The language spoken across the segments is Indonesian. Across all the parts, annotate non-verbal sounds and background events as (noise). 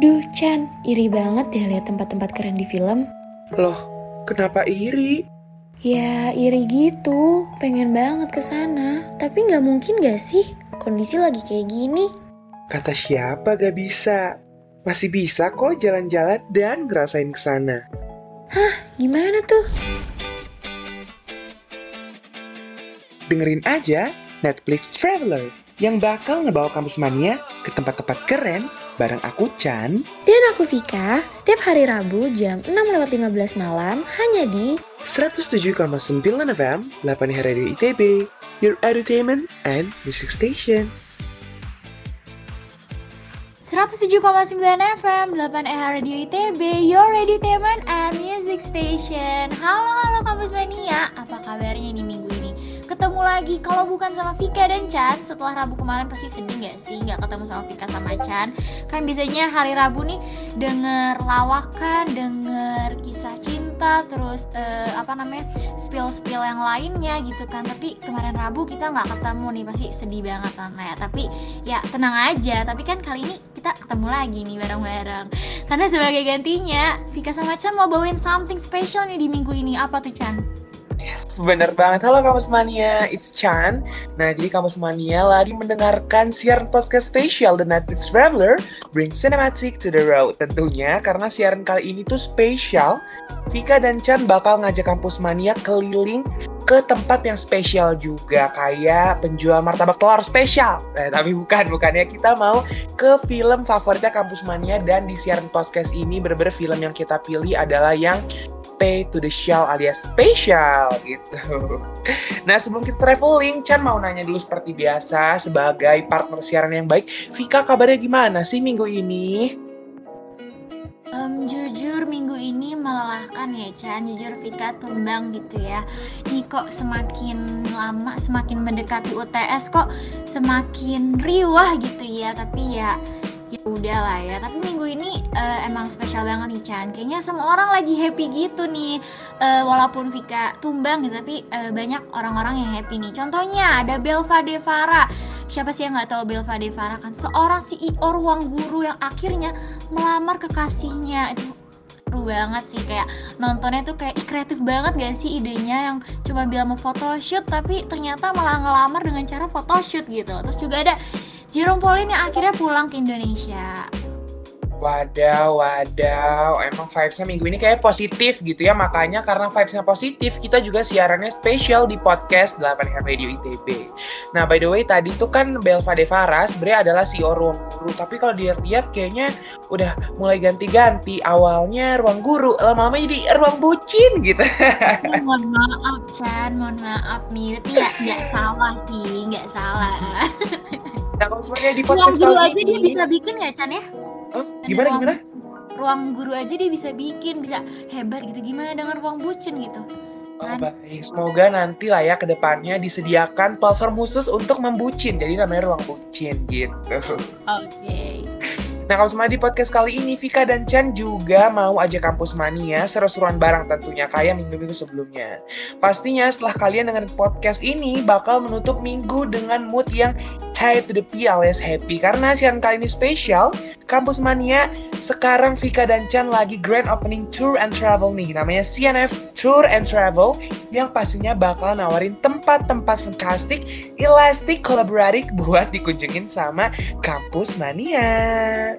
Duh, Chan, iri banget deh lihat tempat-tempat keren di film. Loh, kenapa iri? Ya, iri gitu. Pengen banget ke sana. Tapi nggak mungkin gak sih? Kondisi lagi kayak gini. Kata siapa gak bisa? Masih bisa kok jalan-jalan dan ngerasain ke sana. Hah, gimana tuh? Dengerin aja Netflix Traveler yang bakal ngebawa kampus mania ke tempat-tempat keren bareng aku Chan. Dan aku Vika, setiap hari Rabu jam 6.15 malam hanya di 107,9 FM 8 Radio ITB Your Entertainment and Music Station. 107,9 FM 8 EH Radio ITB Your Entertainment and Music Station. Halo halo kampus mania. Apa kabarnya nih minggu ini? Ketemu lagi kalau bukan sama Vika dan Chan. Setelah Rabu kemarin pasti sedih gak sih? Gak ketemu sama Vika sama Chan. Kan biasanya hari Rabu nih Denger lawakan, denger kisah cinta Terus eh, apa namanya Spill-spill yang lainnya gitu kan. Tapi kemarin Rabu kita gak ketemu nih Pasti sedih banget kan. Ya Tapi ya tenang aja. Tapi kan kali ini kita ketemu lagi nih bareng-bareng. Karena sebagai gantinya Vika sama Chan mau bawain something special nih di minggu ini. Apa tuh Chan? Yes, bener banget. Halo Kampus Mania, it's Chan. Nah, jadi Kampus Mania lagi mendengarkan siaran podcast spesial The Netflix Traveler Bring Cinematic to the Road. Tentunya karena siaran kali ini tuh spesial, Vika dan Chan bakal ngajak Kampus Mania keliling ke tempat yang spesial juga kayak penjual martabak telur spesial. Eh, tapi bukan, bukannya kita mau ke film favoritnya Kampus Mania dan di siaran podcast ini bener-bener film yang kita pilih adalah yang pay to the show alias spesial gitu. Nah sebelum kita traveling, Chan mau nanya dulu seperti biasa sebagai partner siaran yang baik. Vika kabarnya gimana sih minggu ini? Um, jujur minggu ini melelahkan ya Chan Jujur Vika tumbang gitu ya Ini kok semakin lama semakin mendekati UTS kok semakin riwah gitu ya Tapi ya udah lah ya tapi minggu ini uh, emang spesial banget nih Chan. Kayaknya semua orang lagi happy gitu nih. Uh, walaupun Vika tumbang gitu tapi uh, banyak orang-orang yang happy nih. Contohnya ada Belva Devara siapa sih yang nggak tahu Belva Devara kan? Seorang CEO ruang guru yang akhirnya melamar kekasihnya. Itu seru banget sih. Kayak nontonnya tuh kayak kreatif banget gak sih idenya yang cuma bilang mau photoshoot tapi ternyata malah ngelamar dengan cara photoshoot gitu. Terus juga ada Jerome Pauline yang akhirnya pulang ke Indonesia. Wadaw, wadaw. Emang vibesnya minggu ini kayak positif gitu ya. Makanya karena vibesnya positif, kita juga siarannya spesial di podcast 8 Radio ITB. Nah, by the way, tadi tuh kan Belva Devara sebenarnya adalah CEO Ruang Guru. Tapi kalau dilihat kayaknya udah mulai ganti-ganti. Awalnya Ruang Guru, lama-lama jadi Ruang Bucin gitu. Ya, mohon maaf, Chan. Mohon maaf. Tapi ya nggak salah sih, nggak salah. (laughs) Nah, kalau semuanya di Ruang podcast guru kali aja dia ini- bisa bikin ya, Chan ya? Oh, gimana ruang- gimana? Ruang guru aja dia bisa bikin, bisa hebat gitu. Gimana dengan ruang bucin gitu? Oh, Kan? baik. Semoga nanti lah ya ke depannya disediakan platform khusus untuk membucin. Jadi namanya ruang bucin gitu. Oke. Nah kalau semua di podcast kali ini Vika dan Chan juga mau ajak kampus mania seru-seruan bareng tentunya kayak minggu-minggu sebelumnya. Pastinya setelah kalian dengerin podcast ini bakal menutup minggu dengan mood yang high to the P alias happy karena siaran kali ini spesial. Kampus Mania sekarang Vika dan Chan lagi grand opening tour and travel nih namanya CNF Tour and Travel yang pastinya bakal nawarin tempat-tempat fantastik, elastik, kolaboratif buat dikunjungin sama Kampus Mania.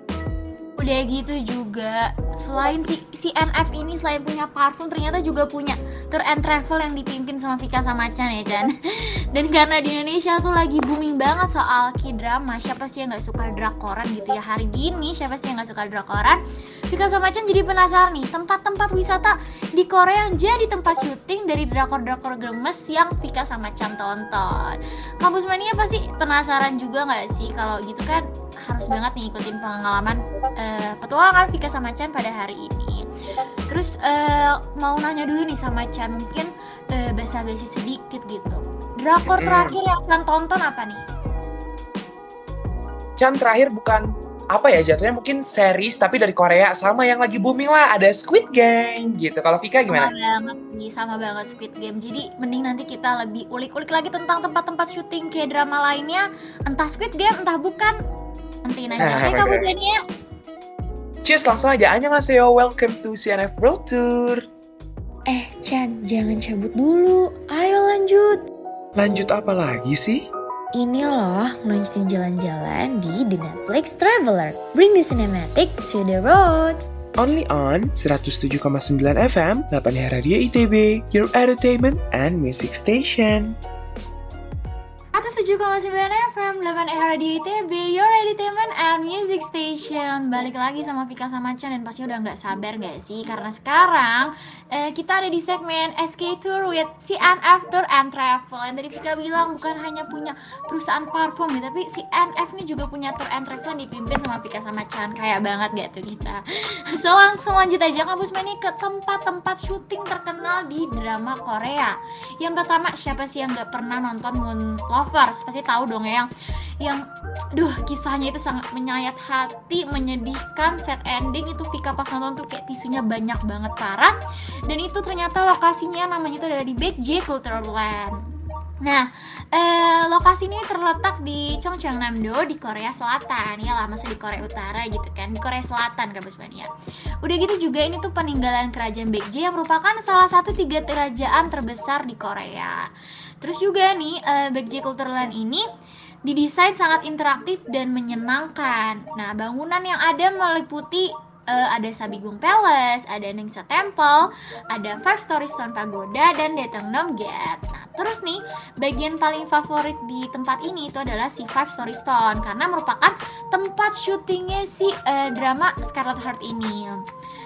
Udah gitu juga selain si si NF ini selain punya parfum ternyata juga punya tour and travel yang dipimpin sama Vika sama Chan ya Chan. (laughs) Dan karena di Indonesia tuh lagi booming banget soal K-drama, siapa sih yang nggak suka drakoran gitu ya hari gini siapa sih yang nggak suka drakoran? Vika sama Chan jadi penasaran nih tempat-tempat wisata di Korea yang jadi tempat syuting dari drakor-drakor gemes yang Vika sama Chan tonton. Kampus Mania pasti penasaran juga nggak sih kalau gitu kan harus banget nih ikutin pengalaman eh, petualangan Vika sama Chan pada hari ini. Terus eh, mau nanya dulu nih sama Chan mungkin eh, basa-basi sedikit gitu. Drakor terakhir yang Chan tonton apa nih? Chan terakhir bukan apa ya jatuhnya mungkin series tapi dari Korea sama yang lagi booming lah ada Squid Game gitu. Kalau Vika Sama gimana? banget nih, sama banget Squid Game. Jadi mending nanti kita lebih ulik-ulik lagi tentang tempat-tempat syuting kayak drama lainnya. Entah Squid Game, entah bukan. Nanti nanya. Ah, Oke, kamu. Zenia. Cheers, langsung aja. Annyeonghaseyo, welcome to CNF World Tour. Eh, Chan, jangan cabut dulu. Ayo lanjut. Lanjut apa lagi sih? Ini loh, ngelanjutin jalan-jalan di The Netflix Traveler. Bring the cinematic to the road. Only on 107,9 FM, 8 Radio ITB, your entertainment and music station. 107,9 FM 8 era di ITB Your Entertainment and Music Station. Balik lagi sama Vika sama Chan Dan pasti udah nggak sabar gak sih? Karena sekarang eh, kita ada di segmen SK Tour with CNF Tour and Travel. Yang tadi Vika bilang bukan hanya punya perusahaan parfum nih Tapi CNF ini juga punya tour and travel yang dipimpin sama Vika sama Chan. Kayak banget gak tuh kita? (laughs) So langsung lanjut aja. Kampus Mani ke tempat-tempat syuting terkenal di drama Korea. Yang pertama siapa sih yang gak pernah nonton Moon Lovers? Pasti tahu dong ya. Yang yang duh kisahnya itu sangat menyayat hati menyedihkan. Set ending itu Vika pas nonton tuh kayak tisunya banyak banget parah dan itu ternyata lokasinya namanya itu ada di Baekje Cultural Land Nah, eh, lokasi ini terletak di Chongcheongnam-do di Korea Selatan ya lah, masa di Korea Utara gitu kan, di Korea Selatan kampus ya. Udah gitu juga ini tuh peninggalan kerajaan Baekje yang merupakan salah satu tiga kerajaan terbesar di Korea. Terus juga nih uh, Baekje Cultureland ini didesain sangat interaktif dan menyenangkan. Nah, bangunan yang ada meliputi uh, ada Sabigung Palace, ada Ningxia Temple, ada Five Story Stone Pagoda dan Daejeongnam Gate. Nah, terus nih bagian paling favorit di tempat ini itu adalah si Five Story Stone karena merupakan tempat syutingnya si uh, drama Scarlet Heart ini.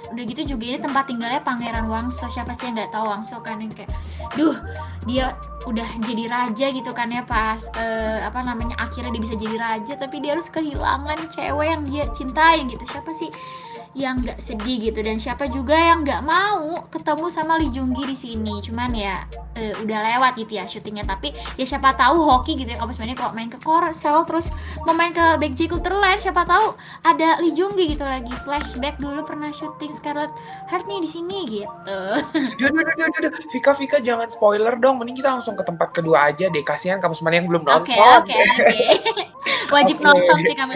Udah gitu juga ini tempat tinggalnya pangeran Wangso. Siapa sih yang nggak tahu Wangso kan yang kayak duh dia udah jadi raja gitu kan ya pas uh, apa namanya akhirnya dia bisa jadi raja tapi dia harus kehilangan cewek yang dia cintai gitu. Siapa sih yang nggak sedih gitu dan siapa juga yang nggak mau ketemu sama Lee Jung Gi di sini cuman ya e, udah lewat gitu ya syutingnya tapi ya siapa tahu hoki gitu ya kalau sebenarnya kalau main ke Korsel terus mau main ke Baekje Cultureland siapa tahu ada Lee Jung Gi gitu lagi flashback dulu pernah syuting Scarlet Heart nih di sini gitu. (laughs) Duh, duh, duh, duh, duh. Vika Vika jangan spoiler dong mending kita langsung ke tempat kedua aja deh kasihan kamu semuanya yang belum nonton. Oke okay, oke okay, (laughs) okay. Wajib okay. nonton sih kamu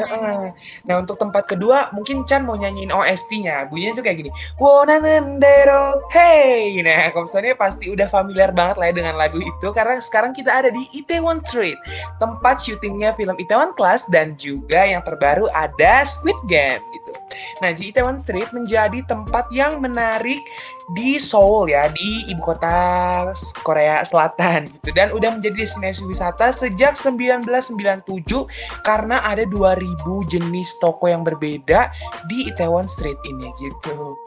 Nah untuk tempat kedua mungkin Chan mau nyanyiin OST-nya bunyinya tuh kayak gini. Wonanendero Hey! Nah komposernya pasti udah familiar banget lah ya dengan lagu itu Karena sekarang kita ada di Itaewon Street. Tempat syutingnya film Itaewon Class Dan juga yang terbaru ada Squid Game gitu Nah di Itaewon Street menjadi tempat yang menarik di Seoul ya di ibu kota Korea Selatan gitu dan udah menjadi destinasi wisata sejak 1997 karena ada 2000 jenis toko yang berbeda di Itaewon Street ini gitu.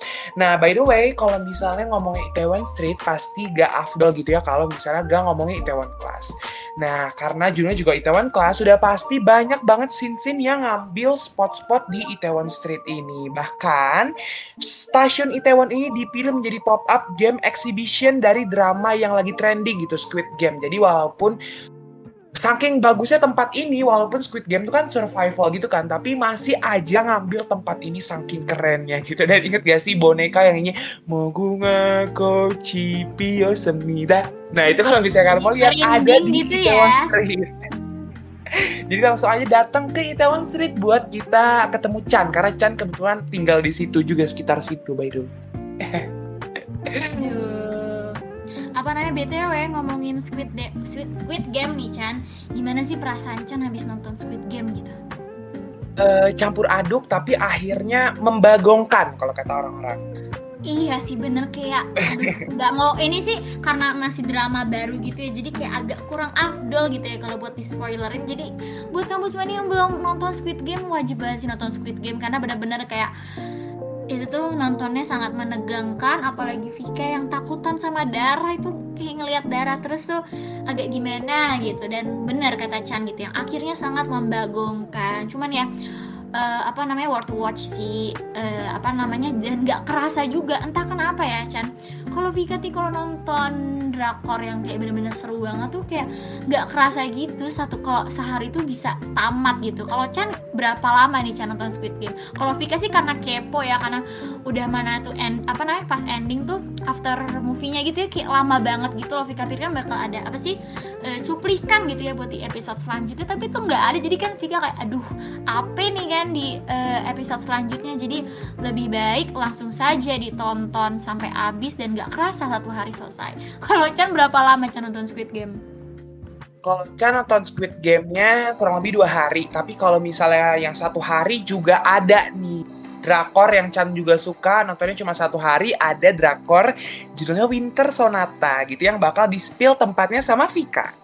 Nah by the way kalau misalnya ngomongin Itaewon Street pasti gak afdol gitu ya kalau misalnya gak ngomongin Itaewon Class. Nah karena judulnya juga Itaewon Class sudah pasti banyak banget scene-scene yang ngambil spot-spot di Itaewon Street ini. Bahkan stasiun Itaewon ini dipilih menjadi menjadi pop up game exhibition dari drama yang lagi trending gitu Squid Game. Jadi walaupun saking bagusnya tempat ini walaupun Squid Game itu kan survival gitu kan tapi masih aja ngambil tempat ini saking kerennya gitu. Dan inget gak sih boneka yang ini? Mogunga Kochi Pio Semida. Nah itu kalau misalnya kalian mau lihat ada di gitu ya. Street. (laughs) Jadi langsung aja datang ke Itaewon Street buat kita ketemu Chan karena Chan kebetulan tinggal di situ juga sekitar situ by the way. (laughs) Apa namanya BTW ngomongin Squid, De Squid Squid Game nih Chan. Gimana sih perasaan Chan habis nonton Squid Game gitu? Uh, campur aduk tapi akhirnya membagongkan kalau kata orang-orang. Iya sih bener kayak nggak mau ini sih karena masih drama baru gitu ya jadi kayak agak kurang afdol gitu ya kalau buat di spoilerin jadi buat kamu semua yang belum nonton Squid Game wajib banget sih nonton Squid Game karena benar-benar kayak itu tuh nontonnya sangat menegangkan apalagi Vika yang takutan sama darah itu kayak ngelihat darah terus tuh agak gimana gitu. Dan benar kata Chan gitu yang akhirnya sangat membagongkan. Cuman ya uh, apa namanya worth watch sih. Uh, apa namanya dan nggak kerasa juga. Entah kenapa ya Chan. Kalau Vika nih kalau nonton drakor yang kayak bener-bener seru banget tuh kayak nggak kerasa gitu. Satu kalau sehari tuh bisa tamat gitu. Kalau Chan berapa lama nih Chan nonton Squid Game? Kalau Vika sih karena kepo ya karena udah mana tuh end apa namanya pas ending tuh after movie-nya gitu ya kayak lama banget gitu loh. Vika pikir kan bakal ada apa sih e, cuplikan gitu ya buat di episode selanjutnya tapi tuh nggak ada. Jadi kan Vika kayak aduh apa nih kan di e, episode selanjutnya? Jadi lebih baik langsung saja ditonton sampai habis dan nggak kerasa satu hari selesai. (laughs) Kalau Chan berapa lama Chan nonton Squid Game? Kalau Chan nonton Squid Game-nya kurang lebih dua hari, tapi kalau misalnya yang satu hari juga ada nih drakor yang Chan juga suka nontonnya cuma satu hari ada drakor judulnya Winter Sonata gitu yang bakal di spill tempatnya sama Vika.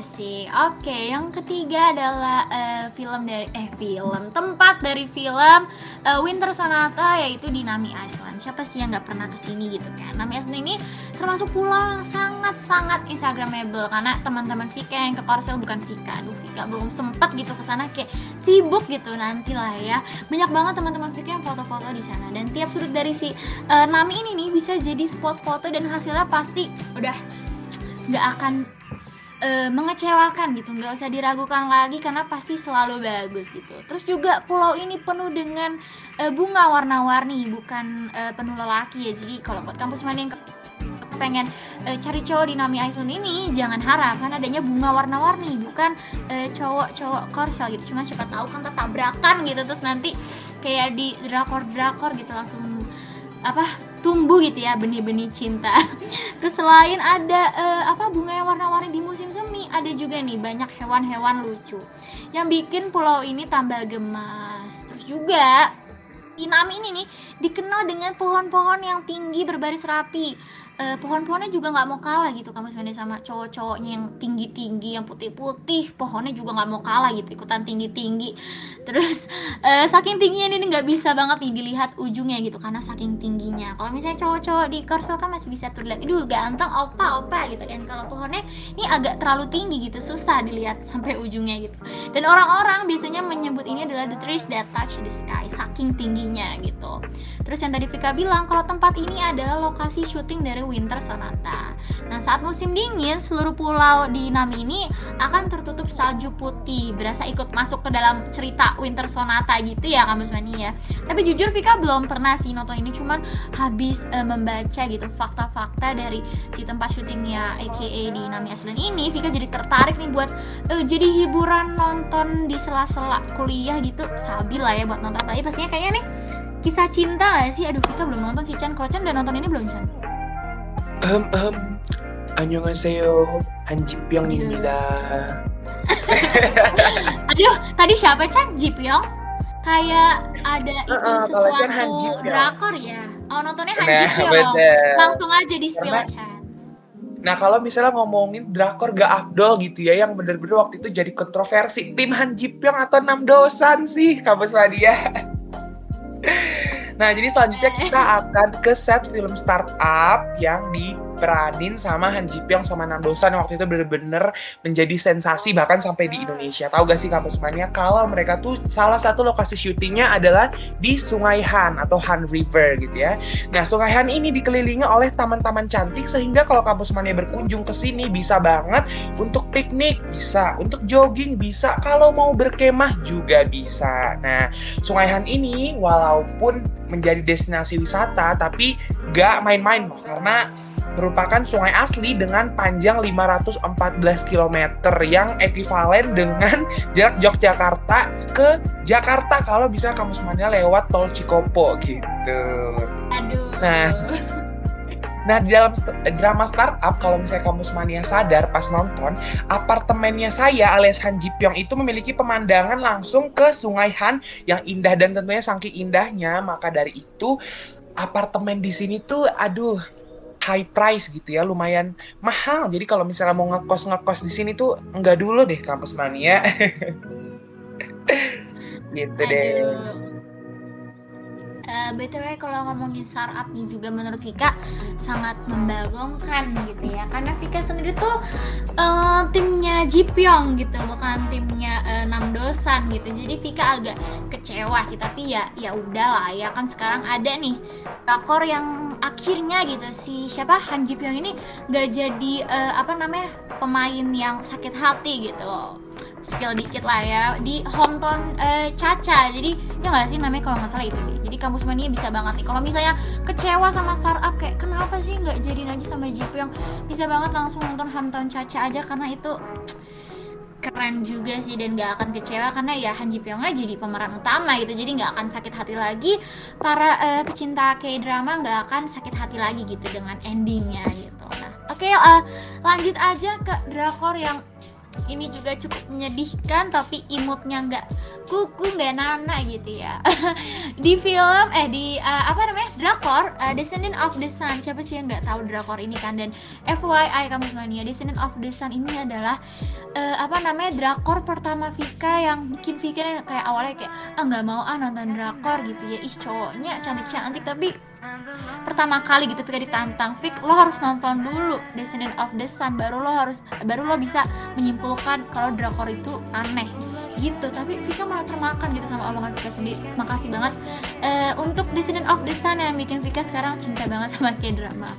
Asik. Oke, yang ketiga adalah uh, film dari eh film tempat dari film uh, Winter Sonata yaitu di Nami Island. Siapa sih yang nggak pernah ke sini gitu kan? Nami Island ini termasuk pulau yang sangat-sangat instagramable karena teman-teman Vika yang ke Korsel bukan Vika. Aduh, Vika belum sempat gitu ke sana kayak sibuk gitu nanti lah ya. Banyak banget teman-teman Vika yang foto-foto di sana dan tiap sudut dari si uh, Nami ini nih bisa jadi spot foto dan hasilnya pasti udah nggak akan uh, mengecewakan gitu nggak usah diragukan lagi karena pasti selalu bagus gitu. Terus juga pulau ini penuh dengan uh, bunga warna-warni bukan uh, penuh lelaki ya. Jadi kalau buat kampus mana yang pengen uh, cari cowok di Nami Island ini jangan harap kan adanya bunga warna-warni bukan uh, cowok-cowok korsel gitu. Cuma siapa tahu kan tabrakan gitu terus nanti kayak di drakor-drakor gitu langsung apa tumbuh gitu ya benih-benih cinta. (laughs) Terus selain ada uh, apa bunga yang warna-warni di musim semi, ada juga nih banyak hewan-hewan lucu yang bikin pulau ini tambah gemas. Terus juga Inami ini nih dikenal dengan pohon-pohon yang tinggi berbaris rapi uh, pohon-pohonnya juga nggak mau kalah gitu kamu sebenarnya sama cowok-cowoknya yang tinggi-tinggi yang putih-putih. Pohonnya juga nggak mau kalah gitu ikutan tinggi-tinggi. Terus uh, (laughs) saking tingginya ini nggak bisa banget nih dilihat ujungnya gitu karena saking tingginya. Kalau misalnya cowok-cowok di Korsel kan masih bisa terlihat itu ganteng opa opa gitu kan. Kalau pohonnya ini agak terlalu tinggi gitu susah dilihat (laughs) sampai ujungnya gitu. Dan orang-orang biasanya menyebut ini adalah the trees that touch the sky saking tingginya gitu. Terus yang tadi Vika bilang kalau tempat ini adalah lokasi syuting dari Winter Sonata. Nah, saat musim dingin, seluruh pulau di Nami ini akan tertutup salju putih, berasa ikut masuk ke dalam cerita Winter Sonata gitu ya, Kamus Mani ya. Tapi jujur Vika belum pernah sih nonton ini, cuman habis uh, membaca gitu fakta-fakta dari si tempat syutingnya AKA di Nami Island ini, Vika jadi tertarik nih buat uh, jadi hiburan nonton di sela-sela kuliah gitu. Sabi lah ya buat nonton lagi pastinya kayaknya nih kisah cinta gak sih? Aduh, Vika belum nonton sih Chan. Kalau Chan udah nonton ini belum Chan? Um, um, 안녕하세요. 한지병입니다. (laughs) Aduh, tadi siapa Chan? Jipyong? Kayak ada itu Uh-uh, kalau sesuatu Chan Han Jipyong. drakor ya. Oh, nontonnya Han Nah, Jipyong. bener. Langsung aja di spill Karena- Chan. Nah kalau misalnya ngomongin drakor gak afdol gitu ya yang bener-bener waktu itu jadi kontroversi tim Han Ji Pyong atau Nam Dosan sih kamu Sadia. (laughs) Nah jadi selanjutnya kita akan ke set film startup yang diperanin sama Han Ji Pyong sama Nam Dosan yang waktu itu bener-bener menjadi sensasi bahkan sampai di Indonesia. Tahu gak sih kamu semuanya kalau mereka tuh salah satu lokasi syutingnya adalah di Sungai Han atau Han River gitu ya. Nah, Sungai Han ini dikelilingi oleh taman-taman cantik sehingga kalau kampus mania berkunjung ke sini bisa banget untuk piknik, bisa untuk jogging, bisa kalau mau berkemah juga bisa. Nah, Sungai Han ini walaupun menjadi destinasi wisata tapi gak main-main loh karena merupakan sungai asli dengan panjang 514 km yang ekivalen dengan (laughs) jarak Yogyakarta ke Jakarta kalau bisa kamu semuanya lewat tol Cikopo gitu. Aduh. Nah. Nah, di dalam st- drama startup, kalau misalnya kamu mania sadar pas nonton, apartemennya saya alias Han Ji Pyong itu memiliki pemandangan langsung ke Sungai Han yang indah dan tentunya saking indahnya, maka dari itu apartemen di sini tuh aduh high price gitu ya, lumayan mahal. Jadi kalau misalnya mau ngekos ngekos di sini tuh enggak dulu deh kampus mania. (laughs) gitu deh. Uh, btw kalau ngomongin startup nih juga menurut Vika sangat membagongkan gitu ya. Karena Vika sendiri tuh uh, timnya Jipyong gitu bukan timnya uh, Nam Dosan gitu. Jadi Vika agak kecewa sih tapi ya ya udahlah ya. Kan sekarang ada nih rakor yang akhirnya gitu si siapa? Han Jipyong ini gak jadi uh, apa namanya pemain yang sakit hati gitu loh skill dikit lah ya di hometown uh, Caca. Jadi ya nggak sih namanya kalau nggak salah itu deh jadi kampus mania bisa banget nih. Kalau misalnya kecewa sama startup kayak kenapa sih nggak jadi aja sama Jipu yang bisa banget langsung nonton hometown Caca aja? Karena itu keren juga sih dan gak akan kecewa karena ya Han Ji Pyong jadi pemeran utama gitu. Jadi nggak akan sakit hati lagi. Para uh, pecinta K drama nggak akan sakit hati lagi gitu dengan endingnya gitu. Nah oke okay, uh, lanjut aja ke drakor yang ini juga cukup menyedihkan tapi imutnya nggak kuku nggak nana gitu ya. (laughs) Di film eh di uh, apa namanya drakor uh, Descendant of the Sun. Siapa sih yang nggak tahu drakor ini kan? Dan FYI kamu semuanya Descendant of the Sun ini adalah uh, apa namanya drakor pertama Vika yang bikin Vika kayak awalnya kayak ah nggak mau ah nonton drakor gitu ya. Ih cowoknya cantik cantik tapi pertama kali gitu Vika ditantang. Vik lo harus nonton dulu Descendant of the Sun baru lo harus baru lo bisa menyimpulkan kalau drakor itu aneh gitu. Tapi Vika malah termakan gitu sama omongan Vika sendiri. Makasih banget. Uh, untuk Descendant of the Sun yang bikin Vika sekarang cinta banget sama K-drama.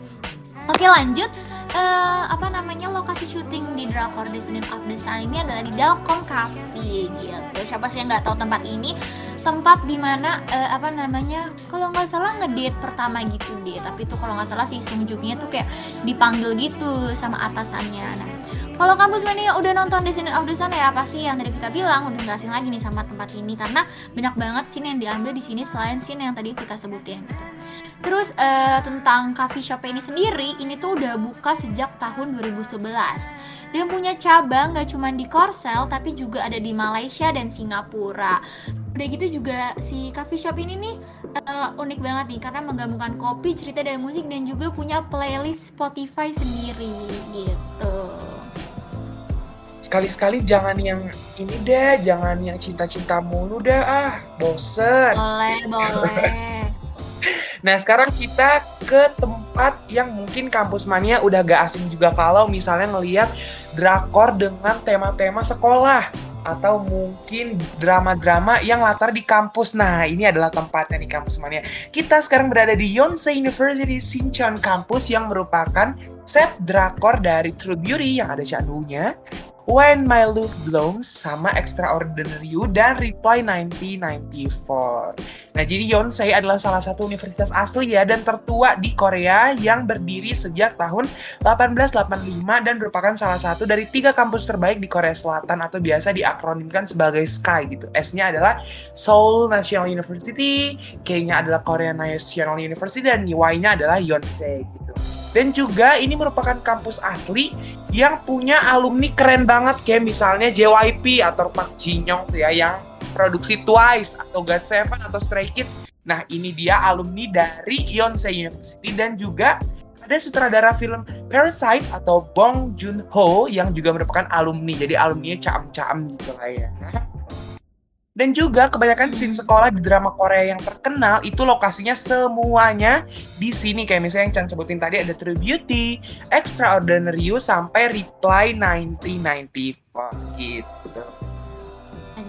Oke lanjut. Uh, apa namanya lokasi syuting di drakor Descendant of the Sun ini adalah di Dalcom Cafe gitu. Siapa sih yang nggak tahu tempat ini? tempat di mana uh, apa namanya kalau nggak salah ngedate pertama gitu deh. Tapi itu kalau nggak salah si Sungjuknya tuh kayak dipanggil gitu sama atasannya. Nah kalau kamu sebenarnya udah nonton Descendant of the Sun ya pasti yang tadi Vika bilang udah nggak asing lagi nih sama tempat ini karena banyak banget scene yang diambil di sini selain scene yang tadi Vika sebutin gitu Terus uh, tentang coffee shop ini sendiri, ini tuh udah buka sejak tahun 2011 dan punya cabang gak cuma di Korsel tapi juga ada di Malaysia dan Singapura. Udah gitu juga si coffee shop ini nih uh, unik banget nih karena menggabungkan kopi, cerita dan musik dan juga punya playlist Spotify sendiri gitu. Sekali-sekali jangan yang ini deh, jangan yang cinta-cinta mulu deh ah, bosen. Boleh, boleh. (laughs) Nah, sekarang kita ke tempat yang mungkin kampus mania udah gak asing juga kalau misalnya ngelihat drakor dengan tema-tema sekolah atau mungkin drama-drama yang latar di kampus. Nah, ini adalah tempatnya di kampus mania. Kita sekarang berada di Yonsei University Sinchon Campus yang merupakan set drakor dari True Beauty yang ada candunya, When My Love Blooms sama Extraordinary You dan Reply 1994. Nah, jadi Yonsei adalah salah satu universitas asli ya dan tertua di Korea yang berdiri sejak tahun 1885 dan merupakan salah satu dari tiga kampus terbaik di Korea Selatan atau biasa diakronimkan sebagai SKY gitu. S-nya adalah Seoul National University, K-nya adalah Korea National University dan Y-nya adalah Yonsei gitu. Dan juga ini merupakan kampus asli yang punya alumni keren banget kayak misalnya JYP atau Park Ji Young ya yang produksi Twice atau God Seven atau Stray Kids. Nah ini dia alumni dari Yonsei University dan juga ada sutradara film Parasite atau Bong Joon Ho yang juga merupakan alumni. Jadi alumninya cam-cam gitu lah ya. Dan juga kebanyakan scene sekolah di drama Korea yang terkenal itu lokasinya semuanya di sini kayak misalnya yang Chan sebutin tadi ada True Beauty, Extraordinary You sampai Reply 1994 gitu.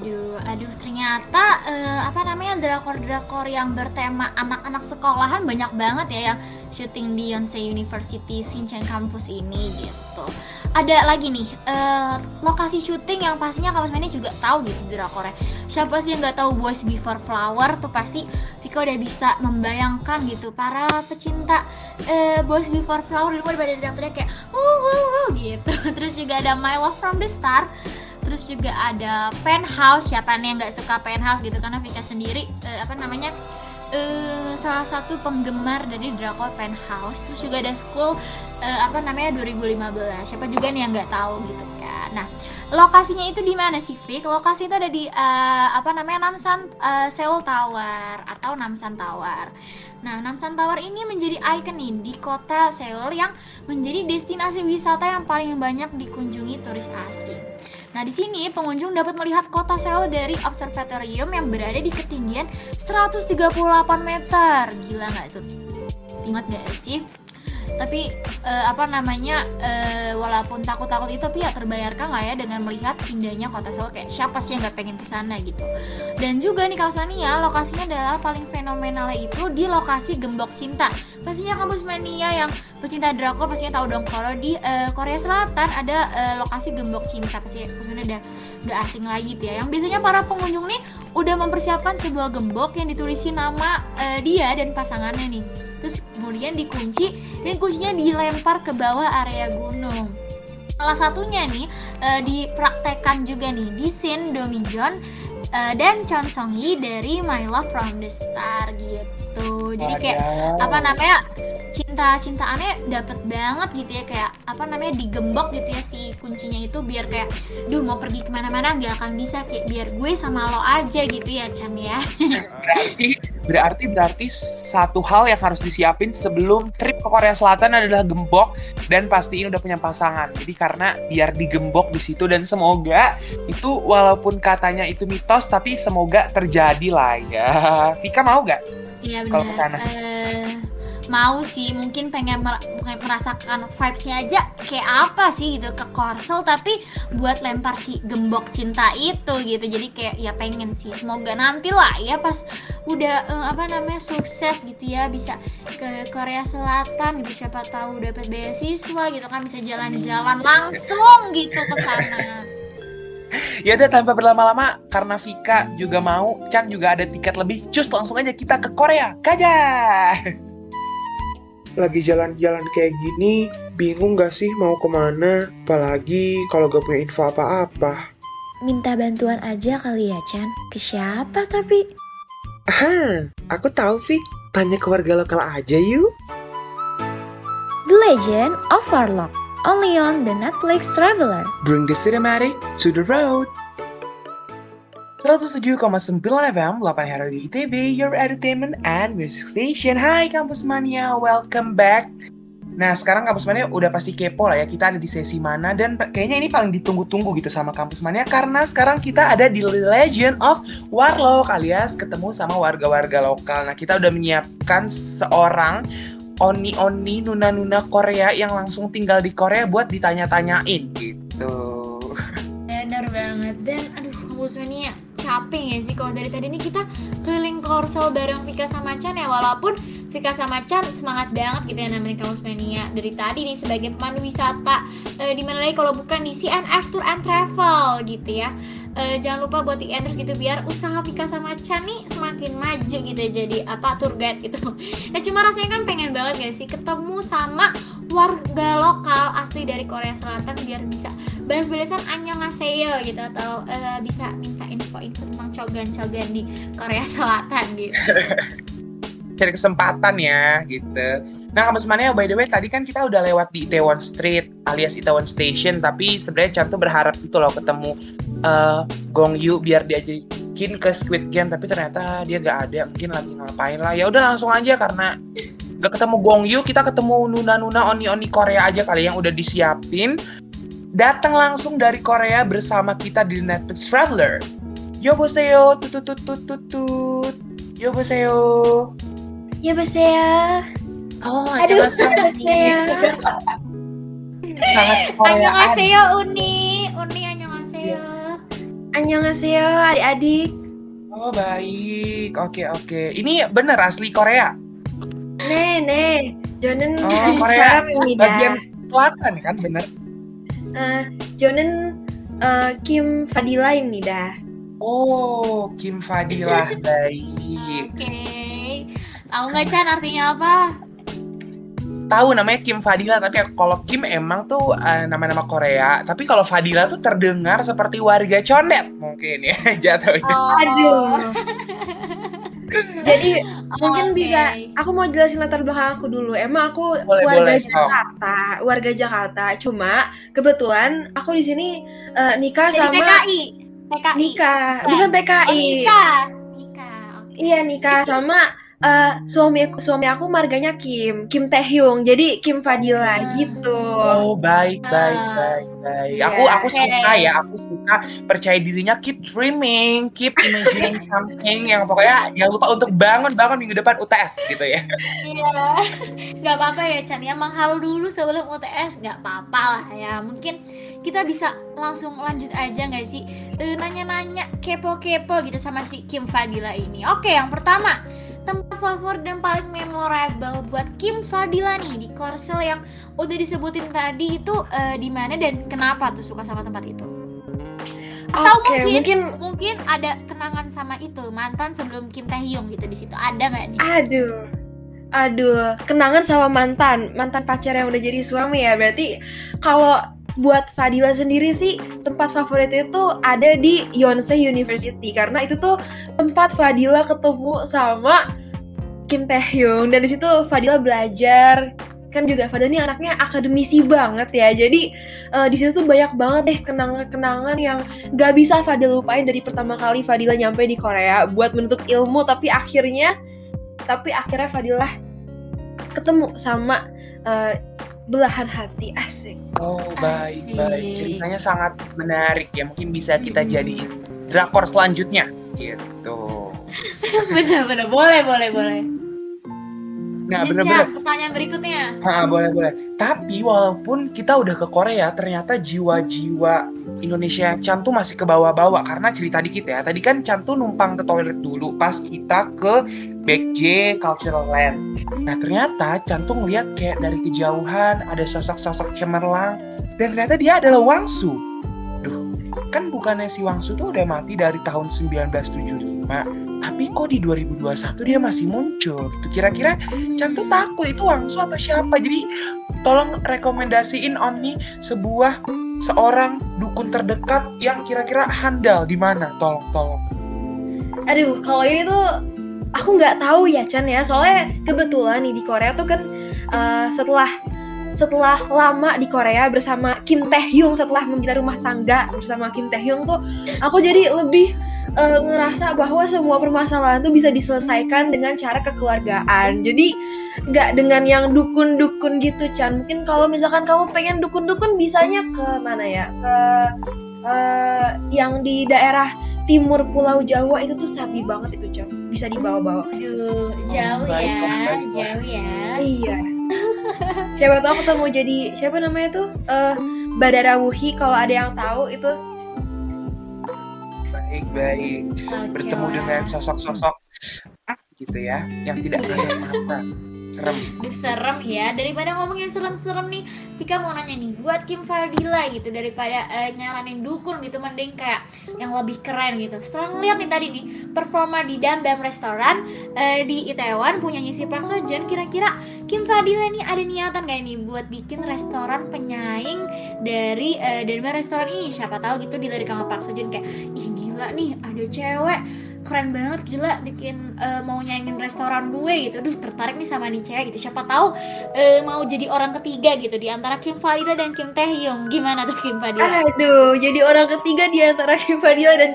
Aduh, aduh ternyata uh, apa namanya drakor-drakor yang bertema anak-anak sekolahan banyak banget ya yang syuting di Yonsei University Shinchan Campus ini gitu. Ada lagi nih uh, lokasi syuting yang pastinya kamu semuanya juga tahu gitu drakornya. Siapa sih yang nggak tahu Boys Before Flower tuh pasti Vika udah bisa membayangkan gitu para pecinta uh, Boys Before Flower dulu pada draktornya kayak wuh wuh wuh gitu. (laughs) Terus juga ada My Love from the Star terus juga ada Penthouse siapa nih yang nggak suka Penthouse gitu karena Vika sendiri uh, apa namanya uh, salah satu penggemar dari drakor Penthouse. Terus juga ada School uh, apa namanya 2015 siapa juga nih yang nggak tahu gitu kan. Nah lokasinya itu di mana sih Vic lokasi itu ada di uh, apa namanya Namsan uh, Seoul Tower atau Namsan Tower. Nah, Namsan Tower ini menjadi ikon nih di kota Seoul yang menjadi destinasi wisata yang paling banyak dikunjungi turis asing. Nah, di sini pengunjung dapat melihat kota Seoul dari observatorium yang berada di ketinggian 138 meter. Gila nggak itu? Ingat nggak sih? tapi uh, apa namanya uh, walaupun takut-takut itu tapi ya terbayarkan lah ya dengan melihat indahnya kota Seoul kayak siapa sih yang nggak pengen ke sana gitu dan juga nih kampus mania lokasinya adalah paling fenomenal itu di lokasi gembok cinta pastinya kampus mania yang pecinta drakor pastinya tahu dong kalau di uh, Korea Selatan ada uh, lokasi gembok cinta. Pasti maksudnya udah gak asing lagi tuh ya. Yang biasanya para pengunjung nih udah mempersiapkan sebuah gembok yang ditulisi nama uh, dia dan pasangannya nih. Terus kemudian dikunci dan kuncinya dilempar ke bawah area gunung. Salah satunya nih uh, dipraktekkan juga nih di scene Domijon uh, dan Chon Song Hee dari My Love from the Star gitu. Jadi kayak apa namanya cinta cintaannya dapet banget gitu ya kayak apa namanya digembok gitu ya si kuncinya itu biar kayak duh mau pergi ke mana-mana nggak akan bisa kayak biar gue sama lo aja gitu ya Chan ya berarti berarti berarti satu hal yang harus disiapin sebelum trip ke Korea Selatan adalah gembok dan pastiin udah punya pasangan jadi karena biar digembok di situ dan semoga itu walaupun katanya itu mitos tapi semoga terjadi lah ya Vika mau gak? Iya benar. Kalau ke sana. Uh, mau sih mungkin pengen merasakan vibesnya aja kayak apa sih gitu ke Korsel tapi buat lempar si gembok cinta itu gitu. Jadi kayak ya pengen sih semoga nanti lah ya pas udah uh, apa namanya sukses gitu ya bisa ke Korea Selatan gitu siapa tahu dapat beasiswa gitu kan bisa jalan-jalan langsung gitu ke sana. (laughs) Ya udah tanpa berlama-lama karena Vika juga mau Chan juga ada tiket lebih cus langsung aja kita ke Korea. Kajah (laughs) lagi jalan-jalan kayak gini, bingung gak sih mau ke mana? Apalagi kalau gak punya info apa-apa. Minta bantuan aja kali ya, Chan. Ke siapa tapi? Aha, aku tahu, Fik. Tanya ke warga lokal aja yuk. The Legend of Warlock, only on the Netflix Traveler. Bring the cinematic to the road. 107,9 FM, 8 hari di ITB, your entertainment and music station. Hai Kampus Mania, welcome back. Nah, sekarang Kampus Mania udah pasti kepo lah ya, kita ada di sesi mana, dan kayaknya ini paling ditunggu-tunggu gitu sama Kampus Mania, karena sekarang kita ada di Legend of Warlock, alias ketemu sama warga-warga lokal. Nah, kita udah menyiapkan seorang oni-oni nuna-nuna Korea yang langsung tinggal di Korea buat ditanya-tanyain gitu. Benar banget, dan aduh Kampus Mania, capek ya sih. Kalau dari tadi ini kita keliling korsel bareng Vika sama Chan ya. Walaupun Vika sama Chan semangat banget gitu ya namanya Kamus Mania dari tadi nih sebagai pemandu wisata e, di lagi kalau bukan di CNF Tour and Travel gitu ya e, jangan lupa buat di endorse gitu biar usaha Vika sama Chan nih semakin maju gitu jadi apa tour guide gitu (laughs) nah cuma rasanya kan pengen banget gak sih ketemu sama warga lokal asli dari Korea Selatan biar bisa balas-balasan annyeonghaseyo gitu atau uh, bisa minta info-info tentang cogan-cogan di Korea (laughs) Selatan gitu. (laughs) Cari kesempatan ya gitu. Nah, kamu semuanya by the way tadi kan kita udah lewat di Itaewon Street alias Itaewon Station tapi sebenarnya Chan tuh berharap itu loh ketemu uh, Gong Yu biar diajakin ke Squid Game tapi ternyata dia gak ada mungkin lagi ngapain lah. Ya udah langsung aja karena gak ketemu Gong Yu kita ketemu Nuna Nuna Oni Oni Korea aja kali yang udah disiapin. Datang langsung dari Korea bersama kita di Netflix Traveler. Yoboseo tutut tutut tutut Yoboseo Yoboseo Oh, aduh, Yoboseo Sangat Koreaan. Annyeonghaseyo Uni Annyeonghaseyo adik-adik Oh baik, oke oke. Ini bener asli Korea? Nih, nih. Jonen oh, (laughs) Korea bagian selatan kan bener? Uh, Jonen uh, Kim Fadila ini dah. Oh, Kim Fadila (laughs) baik. Oke. Okay. Tahu nggak Chan artinya apa? Tahu namanya Kim Fadila, tapi kalau Kim emang tuh uh, nama-nama Korea. Tapi kalau Fadila tuh terdengar seperti warga condet mungkin ya (laughs) jatuhnya. Oh. Aduh. (laughs) Jadi oh, mungkin okay. bisa aku mau jelasin latar belakang aku dulu. Emang aku boleh, warga boleh, Jakarta, so. warga Jakarta. Cuma kebetulan aku di sini uh, nikah Jadi sama TKI. TKI. Nikah, bukan TKI. Oh, nikah. Nikah. Okay. Iya, nikah sama uh, suami suami aku marganya Kim, Kim Taehyung. Jadi Kim Fadila gitu. Oh, baik baik uh, baik baik. Aku yeah, aku okay. suka ya, aku suka percaya dirinya keep dreaming, keep imagining (laughs) something yang pokoknya jangan lupa untuk bangun-bangun minggu depan UTS gitu ya. Iya, nggak apa-apa ya Chan ya menghal dulu sebelum UTS nggak apa-apa lah ya. Mungkin kita bisa langsung lanjut aja nggak sih e, nanya-nanya kepo-kepo gitu sama si Kim Fadila ini. Oke, yang pertama tempat favorit dan paling memorable buat Kim Fadila nih di Korsel yang udah disebutin tadi itu uh, di mana dan kenapa tuh suka sama tempat itu? Atau okay, mungkin, mungkin mungkin ada kenangan sama itu mantan sebelum Kim Taehyung gitu di situ ada nggak nih? Aduh, aduh, kenangan sama mantan mantan pacar yang udah jadi suami ya berarti kalau buat Fadila sendiri sih tempat favoritnya itu ada di Yonsei University. Karena itu tuh tempat Fadila ketemu sama Kim Taehyung. Dan di situ Fadila belajar. Kan juga Fadila ini anaknya akademisi banget ya. Jadi uh, di situ tuh banyak banget deh kenangan-kenangan yang gak bisa Fadila lupain dari pertama kali Fadila nyampe di Korea buat menuntut ilmu. Tapi akhirnya tapi akhirnya Fadila ketemu sama uh, belahan hati asik. Oh baik asik. baik ceritanya sangat menarik ya mungkin bisa kita hmm. jadi drakor selanjutnya gitu. (laughs) Benar-benar boleh boleh boleh. Nah, benar-benar. Pertanyaan berikutnya. Ha, boleh boleh. Tapi walaupun kita udah ke Korea, ternyata jiwa-jiwa Indonesia Chan tuh masih ke bawah-bawah karena cerita dikit ya. Tadi kan Chan tuh numpang ke toilet dulu pas kita ke Baek J Cultural Land. Nah ternyata Chan tuh ngeliat kayak dari kejauhan ada sosok-sosok cemerlang dan ternyata dia adalah Wangsu. Duh, kan bukannya si Wangsu tuh udah mati dari tahun 1975 tapi kok di 2021 dia masih muncul gitu. Kira-kira Chan tuh takut itu Wangsu atau siapa? Jadi tolong rekomendasiin on nih sebuah seorang dukun terdekat yang kira-kira handal di mana? Tolong tolong. Aduh kalau ini tuh aku nggak tahu ya Chan ya. Soalnya kebetulan nih di Korea tuh kan uh, setelah setelah lama di Korea bersama Kim Tae Hyung setelah menjalani rumah tangga bersama Kim Tae Hyung tuh aku jadi lebih uh, ngerasa bahwa semua permasalahan tuh bisa diselesaikan dengan cara kekeluargaan. Jadi nggak dengan yang dukun-dukun gitu Chan. Mungkin kalau misalkan kamu pengen dukun-dukun bisanya ke mana ya? Ke uh, yang di daerah timur Pulau Jawa itu tuh sapi banget itu Chan. Bisa dibawa-bawa jauh ya jauh ya. Iya (laughs) siapa tahu ketemu jadi siapa namanya tuh? Uh, Badara Wuhi kalau ada yang tahu itu. Baik baik. Okay. bertemu dengan sosok-sosok gitu ya yang tidak kasat (laughs) mata serem. Serem ya. Daripada ngomongin serem-serem nih Vika mau nanya nih buat Kim Fardila gitu daripada uh, nyaranin dukun gitu mending kayak yang lebih keren gitu. Setelah ngeliat nih tadi nih performa di Dam Dam Restoran uh, di Itaewon punya si Park Sojun kira-kira Kim Fardila nih ada niatan gak nih buat bikin restoran penyaing dari uh, Dam Restoran ini? Siapa tahu gitu dilirik sama Park Sojun kayak ih gila nih ada cewek keren banget gila bikin uh, mau nyaingin restoran gue gitu. Duh tertarik nih sama nih cewek gitu. Siapa tahu uh, mau jadi orang ketiga gitu di antara Kim Fadila dan Kim Taehyung. Gimana tuh Kim Fadila aduh jadi orang ketiga di antara Kim Fadila dan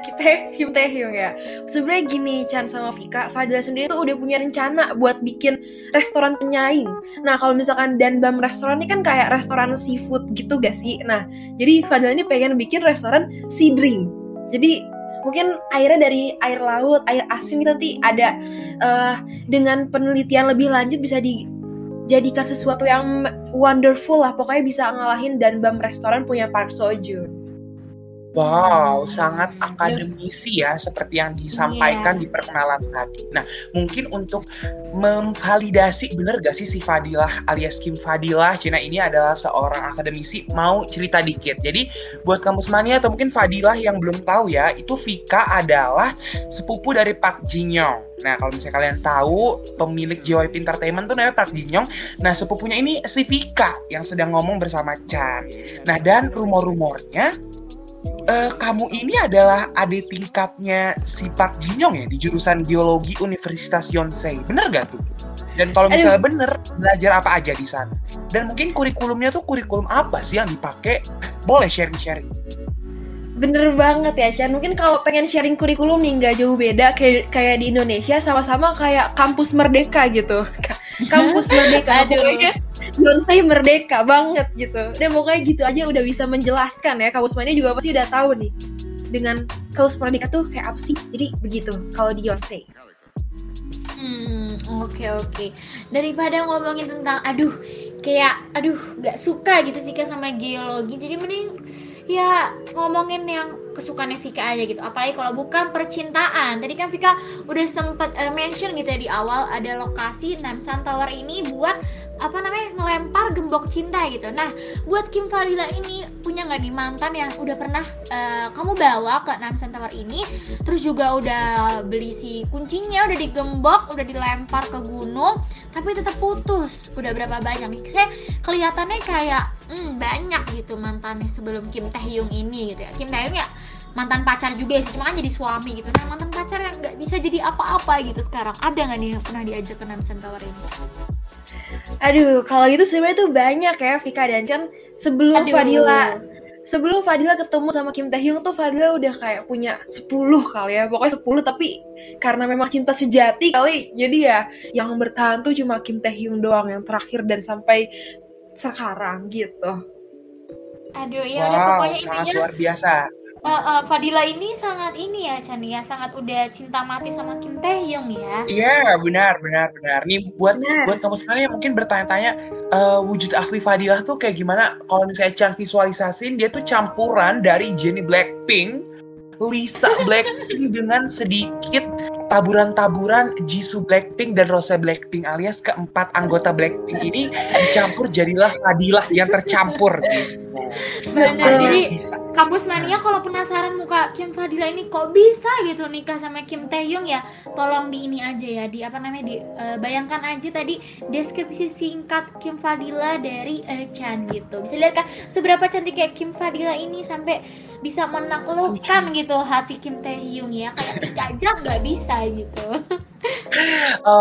Kim Taehyung ya. Sebenarnya gini Chan sama Vika Fadila sendiri tuh udah punya rencana buat bikin restoran penyaing. Nah kalau misalkan dan bam restoran ini kan kayak restoran seafood gitu gak sih? Nah jadi Fadila ini pengen bikin restoran sea drink. Jadi mungkin airnya dari air laut, air asin itu nanti ada uh, dengan penelitian lebih lanjut bisa dijadikan sesuatu yang wonderful lah. Pokoknya bisa ngalahin dan bam restoran punya Park Seo. Wow, sangat akademisi ya seperti yang disampaikan yeah. di perkenalan tadi. Nah, mungkin untuk memvalidasi benar gak sih si Fadilah alias Kim Fadilah Cina ini adalah seorang akademisi mau cerita dikit. Jadi buat kampus mania atau mungkin Fadilah yang belum tahu ya, itu Vika adalah sepupu dari Park Jin Young. Nah, kalau misalnya kalian tahu pemilik JYP Entertainment tuh namanya Park Jin Young. Nah, sepupunya ini si Vika yang sedang ngomong bersama Chan. Nah, dan rumor-rumornya uh, kamu ini adalah adik tingkatnya si Park Jinyong ya di jurusan geologi Universitas Yonsei. Bener gak tuh? Dan kalau misalnya Aduh. bener, belajar apa aja di sana? Dan mungkin kurikulumnya tuh kurikulum apa sih yang dipakai? Boleh sharing-sharing. Bener banget ya Chan. Mungkin kalau pengen sharing kurikulum nih nggak jauh beda kayak kayak di Indonesia sama-sama kayak kampus merdeka gitu. (laughs) kampus merdeka Aduh. pokoknya Beyonce merdeka banget gitu dan pokoknya gitu aja udah bisa menjelaskan ya kampus mania juga pasti udah tahu nih dengan kampus merdeka tuh kayak apa sih jadi begitu kalau di Beyonce Hmm, oke oke. Daripada ngomongin tentang aduh kayak aduh gak suka gitu Vika sama geologi. Jadi mending ya ngomongin yang kesukaannya Vika aja gitu. Apalagi kalau bukan percintaan. Tadi kan Vika udah sempat eh, mention gitu ya di awal ada lokasi Namsan Tower ini buat apa namanya ngelempar gembok cinta gitu. Nah, buat Kim Fadila ini punya nggak nih mantan yang udah pernah eh, kamu bawa ke Namsan Tower ini, terus juga udah beli si kuncinya, udah digembok, udah dilempar ke gunung, tapi tetap putus. Udah berapa banyak nih? Saya kelihatannya kayak hmm, banyak gitu mantannya sebelum Kim Taehyung ini gitu ya. Kim Taehyung ya mantan pacar juga sih, cuma kan jadi suami gitu. Nah, mantan pacar yang nggak bisa jadi apa-apa gitu sekarang. Ada nggak nih yang pernah diajak ke Namsan Tower ini? Aduh kalau gitu sebenarnya tuh banyak ya Vika dan Chan sebelum Aduh. Fadila sebelum Fadila ketemu sama Kim Taehyung tuh Fadila udah kayak punya 10 kali ya pokoknya 10 tapi karena memang cinta sejati kali jadi ya yang bertahan tuh cuma Kim Taehyung doang yang terakhir dan sampai sekarang gitu Aduh, ya udah wow, pokoknya sangat intinya luar biasa. Eh, eh, Fadila ini sangat ini ya Chan ya, sangat udah cinta mati sama Kim Taehyung ya. Iya, benar, benar, benar. Nih buat Benar. buat kamu sebenarnya mungkin bertanya-tanya eh, wujud asli Fadilah tuh kayak gimana? Kalau misalnya Chan visualisasin dia tuh campuran dari Jennie Blackpink, Lisa Blackpink dengan sedikit taburan-taburan Jisoo Blackpink dan Rose Blackpink alias keempat anggota Blackpink ini dicampur jadilah Fadilah yang tercampur gitu. Benar, Betul. jadi bisa. kampus mania kalau penasaran muka Kim Fadila ini kok bisa gitu nikah sama Kim Taehyung ya, tolong di ini aja ya, di apa namanya di eh, bayangkan aja tadi deskripsi singkat Kim Fadila dari eh, Chan gitu. Bisa lihat kan seberapa cantiknya Kim Fadila ini sampai bisa menaklukkan gitu hati Kim Taehyung ya, kayak Vika aja nggak bisa gitu.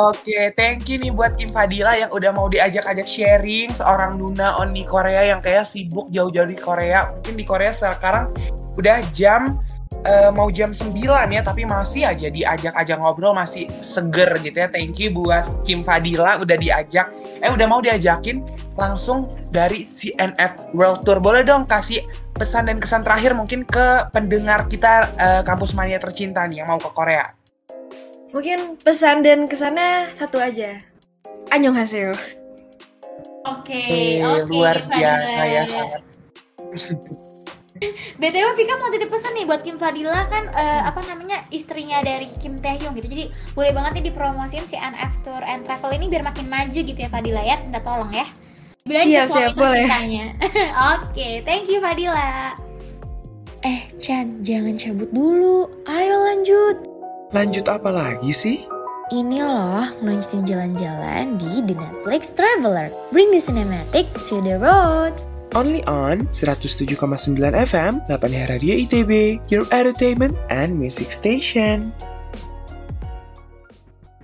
Oke, thank you nih buat Kim Fadila yang udah mau diajak-ajak sharing seorang Nuna on di Korea yang kayak sibuk jauh-jauh di Korea. Mungkin di Korea sekarang udah jam eh, mau jam 9 ya, tapi masih aja diajak-ajak ngobrol masih seger gitu ya. Thank you buat Kim Fadila udah diajak, eh udah mau diajakin langsung dari CNF World Tour. Boleh dong kasih pesan dan kesan terakhir mungkin ke pendengar kita eh, kampus mania tercinta nih yang mau ke Korea. Mungkin pesan dan kesannya satu aja Oke, Eh, oke. luar Fadila. biasa ya sangat (laughs) BTW Vika mau titip pesan nih buat Kim Fadila kan eh, apa namanya istrinya dari Kim Taehyung gitu. Jadi boleh banget nih dipromosin si NF Tour and Travel ini biar makin maju gitu ya Fadila ya. Minta tolong ya. Bilang Siap, siap, boleh. (laughs) Oke, thank you Fadila. Eh, Chan, jangan cabut dulu. Ayo lanjut. Lanjut apa lagi sih? Ini loh, ngelanjutin jalan-jalan di The Netflix Traveler. Bring the cinematic to the road. Only on 107,9 FM, 8 Radio ITB, your entertainment and music station.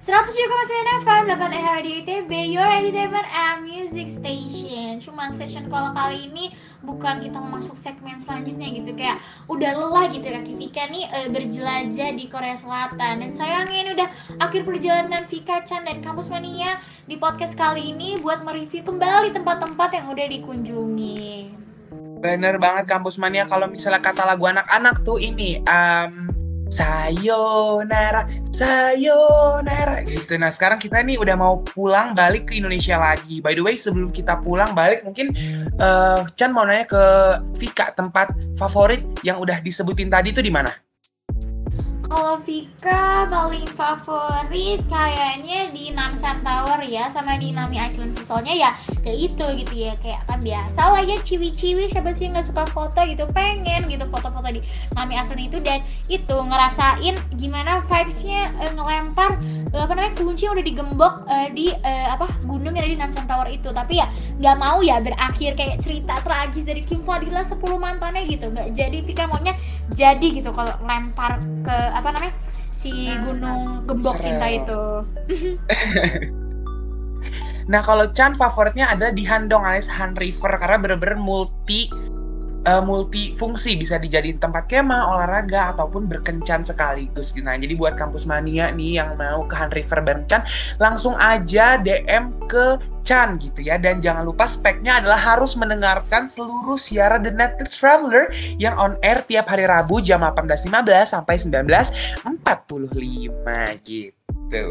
107,9 FM 8 era Radio ITB Your Entertainment and Music Station. Cuman session kalau kali ini bukan kita masuk segmen selanjutnya gitu. Kayak udah lelah gitu ya Kak Vika nih eh, berjelajah di Korea Selatan. Dan sayangnya ini udah akhir perjalanan Vika Chan dan Kampus Mania Di podcast kali ini buat mereview kembali tempat-tempat yang udah dikunjungi. Bener banget kampus mania kalau misalnya kata lagu anak-anak tuh ini um, sayonara sayonara gitu. Nah sekarang kita nih udah mau pulang balik ke Indonesia lagi. By the way sebelum kita pulang balik mungkin eh, Chan mau nanya ke Vika tempat favorit yang udah disebutin tadi tuh di mana? Kalau Vika paling favorit kayaknya di Namsan Tower ya sama di Nami Island soalnya ya kayak itu gitu ya. Kayak kan biasa lah ya ciwi-ciwi siapa sih nggak suka foto gitu pengen gitu foto-foto di Nami Island itu. Dan itu ngerasain gimana vibesnya eh, ngelempar eh, apa namanya kunci yang udah digembok eh, di apa gunung yang ada di Namsan Tower itu. Tapi ya nggak mau ya berakhir kayak cerita tragis dari Kim Fadila 10 mantannya gitu. Nggak jadi Vika maunya jadi gitu kalau lempar ke apa namanya si gunung gembok Serem. cinta itu (laughs) Nah kalau Chan favoritnya ada di Handong alias Han River karena bener-bener multi uh, multifungsi bisa dijadiin tempat kemah, olahraga ataupun berkencan sekaligus. Nah, jadi buat kampus mania nih yang mau ke Han River berkencan, langsung aja DM ke Chan gitu ya. Dan jangan lupa speknya adalah harus mendengarkan seluruh siaran The Netflix Traveler yang on air tiap hari Rabu jam 18.15 sampai 19.45 gitu.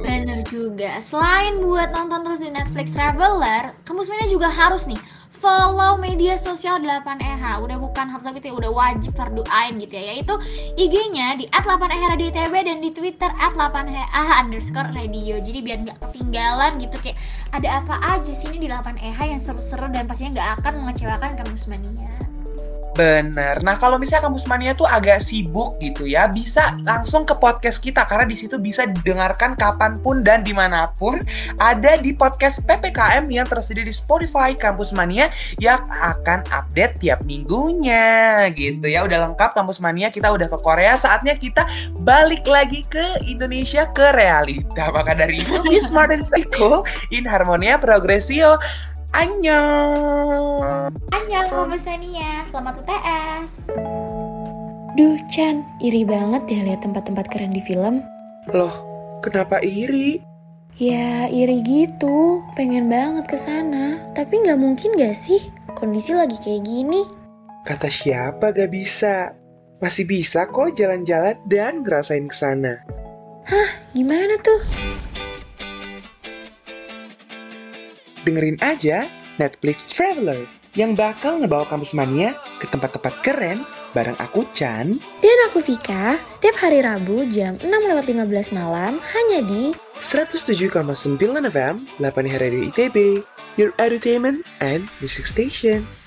Bener juga. Selain buat nonton terus di Netflix Traveler, kamu sebenarnya juga harus nih follow media sosial 8EH udah bukan harus lagi ya udah wajib fardu ain gitu ya yaitu IG-nya di @8EH Radio ITB dan di Twitter @8EH underscore radio jadi biar nggak ketinggalan gitu kayak ada apa aja sih ini di 8EH yang seru-seru dan pastinya nggak akan mengecewakan kamu mania. Bener. Nah kalau misalnya kampus mania tuh agak sibuk gitu ya, bisa langsung ke podcast kita karena di situ bisa didengarkan kapan pun dan di mana pun. Ada di podcast PPKM yang tersedia di Spotify Kampus Mania yang akan update tiap minggunya gitu ya. Udah lengkap Kampus Mania, kita udah ke Korea. Saatnya kita balik lagi ke Indonesia ke realita. Maka dari itu, be smart and stay in Harmonia Progresio. Annyeong. Annyeong Mania, selamat UTS. Duh, Chan, iri banget deh lihat tempat-tempat keren di film. Loh, kenapa iri? Ya, iri gitu. Pengen banget ke sana. Tapi nggak mungkin gak sih? Kondisi lagi kayak gini. Kata siapa gak bisa? Masih bisa kok jalan-jalan dan ngerasain ke sana. Hah, gimana tuh? Dengerin aja Netflix Traveler yang bakal ngebawa kampus mania ke tempat-tempat keren bareng aku Chan dan aku Vika setiap hari Rabu jam 6.15 malam hanya di 107,9 FM 8 hari ITB Your Entertainment and Music Station.